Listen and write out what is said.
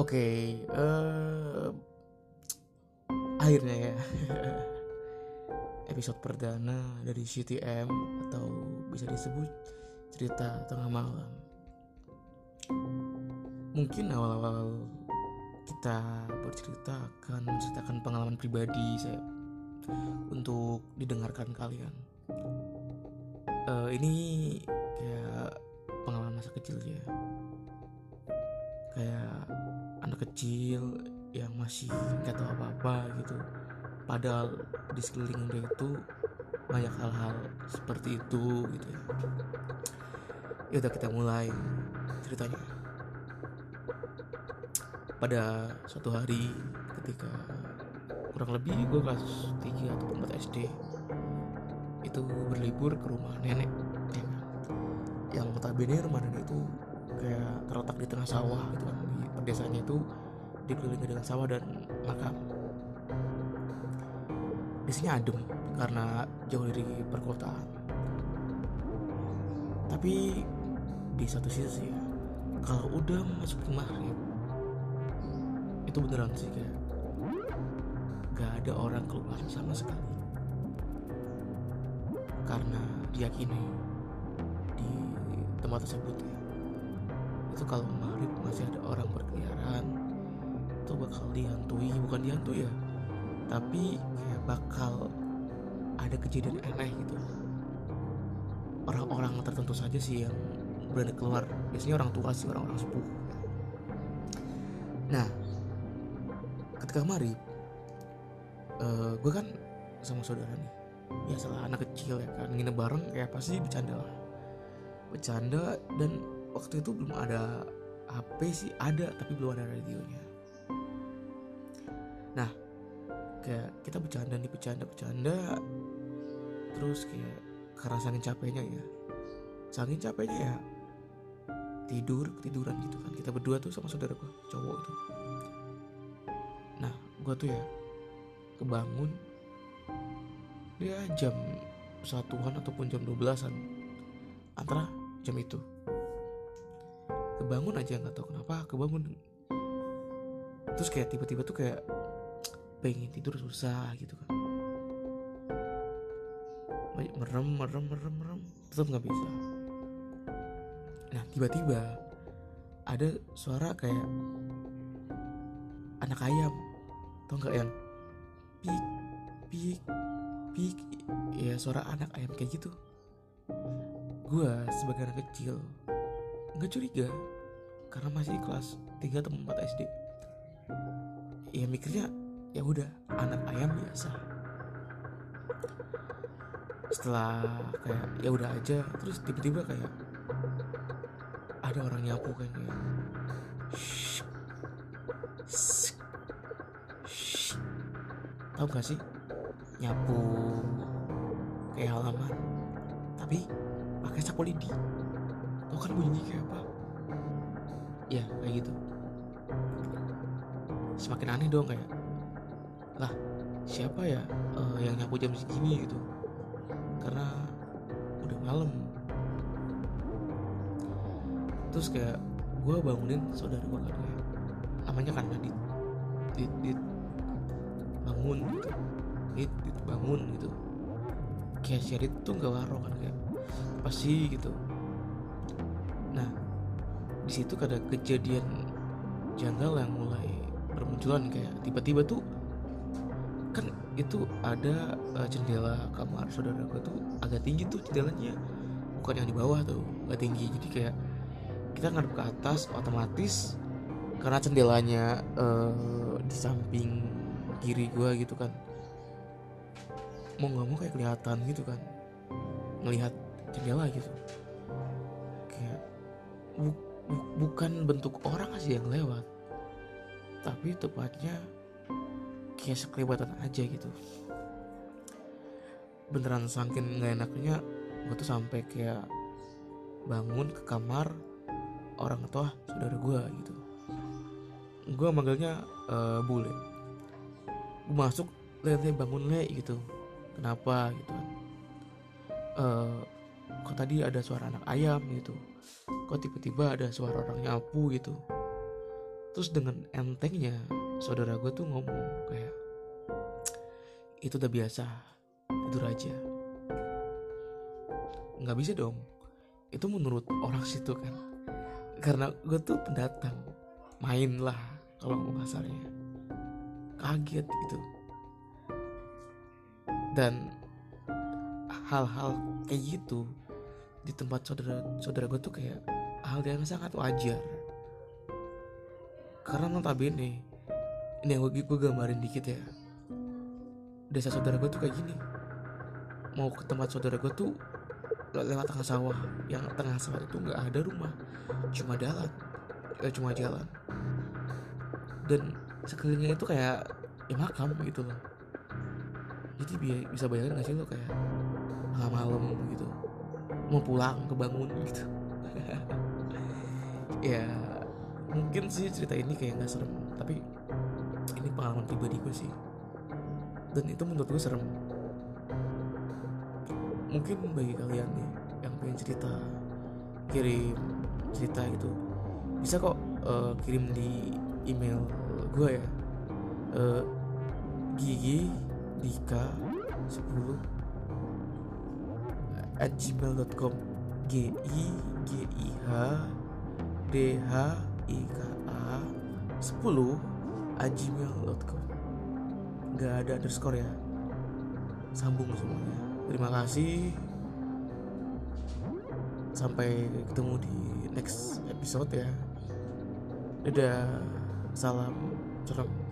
Oke, eh, akhirnya ya episode perdana dari CTM atau bisa disebut cerita tengah malam. Mungkin awal-awal kita bercerita akan menceritakan pengalaman pribadi saya untuk didengarkan kalian. Eh, ini kayak pengalaman masa kecil ya, kayak anak kecil yang masih nggak tahu apa-apa gitu. Padahal di sekeliling dia itu banyak hal-hal seperti itu gitu ya. Ya udah kita mulai ceritanya. Pada suatu hari ketika kurang lebih gue kelas 3 atau 4 SD itu berlibur ke rumah nenek ya kan? yang notabene rumah nenek itu kayak terletak di tengah sawah gitu kan di pedesanya itu dikelilingi dengan sawah dan makam. Di sini adem karena jauh dari perkotaan. Tapi di satu sisi ya kalau udah masuk ke maghrib itu beneran sih kayak gak ada orang keluar sama sekali. Karena diyakini di tempat tersebut ya itu kalau maghrib masih ada orang berkeliaran itu bakal dihantui bukan dihantui ya tapi kayak bakal ada kejadian aneh gitu. Orang-orang tertentu saja sih yang berani keluar. Biasanya orang tua sih orang-orang sepuh. Nah ketika maghrib uh, gue kan sama saudara nih. Biasalah anak kecil ya kan nginep bareng kayak pasti bercanda lah. Bercanda dan waktu itu belum ada HP sih ada tapi belum ada radionya. Nah kayak kita bercanda nih bercanda bercanda. Terus kayak karena saking capeknya ya. Saking capeknya ya tidur ketiduran gitu kan. Kita berdua tuh sama saudara gue cowok itu. Nah gue tuh ya kebangun dia jam satuan ataupun jam 12an antara jam itu kebangun aja nggak tahu kenapa kebangun. Terus kayak tiba-tiba tuh kayak pengen tidur susah gitu kan. Merem merem merem merem. Tetap nggak bisa. Nah tiba-tiba ada suara kayak anak ayam. Tau nggak yang pik pik pik? Ya suara anak ayam kayak gitu. Gue sebagai anak kecil nggak curiga karena masih kelas 3 atau 4 SD ya mikirnya ya udah anak ayam biasa. Setelah kayak ya udah aja terus tiba-tiba kayak ada orang nyapu kayak kayak shh, shh, shh. tahu gak sih? Nyapu kayak halaman. Tapi pakai sapu lidi tau kan bunyinya kayak apa? Ya kayak gitu. Semakin aneh dong kayak lah siapa ya uh, yang nyapu jam segini gitu? Karena udah malam. Terus kayak gue bangunin saudara gue kan kayak namanya kan Nadit dit, dit bangun gitu. Dit, dit bangun gitu. Kayak si Adit tuh nggak waro kan kayak apa sih? gitu nah di situ ada kejadian janggal yang mulai bermunculan kayak tiba-tiba tuh kan itu ada uh, jendela kamar saudara gue tuh agak tinggi tuh jendelanya. Bukan yang di bawah tuh agak tinggi. Jadi kayak kita ngadep ke atas otomatis karena jendelanya uh, di samping kiri gue gitu kan mau nggak mau kayak kelihatan gitu kan ngelihat jendela gitu bu, bu, bukan bentuk orang sih yang lewat. Tapi tepatnya kayak sekelibatan aja gitu. Beneran saking nggak enaknya gue tuh sampai kayak bangun ke kamar orang tua saudara gue gitu. Gue manggilnya uh, bule. Gue masuk lihat bangun le gitu. Kenapa? gitu uh, kok tadi ada suara anak ayam gitu kok tiba-tiba ada suara orang nyapu gitu. Terus dengan entengnya saudara gue tuh ngomong kayak itu udah biasa tidur aja. Nggak bisa dong. Itu menurut orang situ kan. Karena gue tuh pendatang main lah kalau mau kasarnya. Kaget gitu. Dan hal-hal kayak gitu di tempat saudara saudara gue tuh kayak hal yang sangat wajar. Karena notabene ini yang gue, gue gambarin dikit ya. Desa saudara gue tuh kayak gini. Mau ke tempat saudara gue tuh lewat tengah sawah. Yang tengah sawah itu nggak ada rumah. Cuma jalan eh, cuma jalan. Dan sekelilingnya itu kayak ya makam gitu loh. Jadi bisa bayangin gak sih lo kayak malam malam gitu. Mau pulang kebangun gitu ya mungkin sih cerita ini kayak nggak serem tapi ini pengalaman pribadi gue sih. Dan itu menurut gue serem. Mungkin bagi kalian nih yang pengen cerita kirim cerita itu bisa kok uh, kirim di email gue ya. Uh, gigi dika 10 at gmail.com g i g i h d h i k a 10 at gmail.com nggak ada underscore ya. Sambung semuanya. Terima kasih. Sampai ketemu di next episode ya. Dadah. Salam. Cerem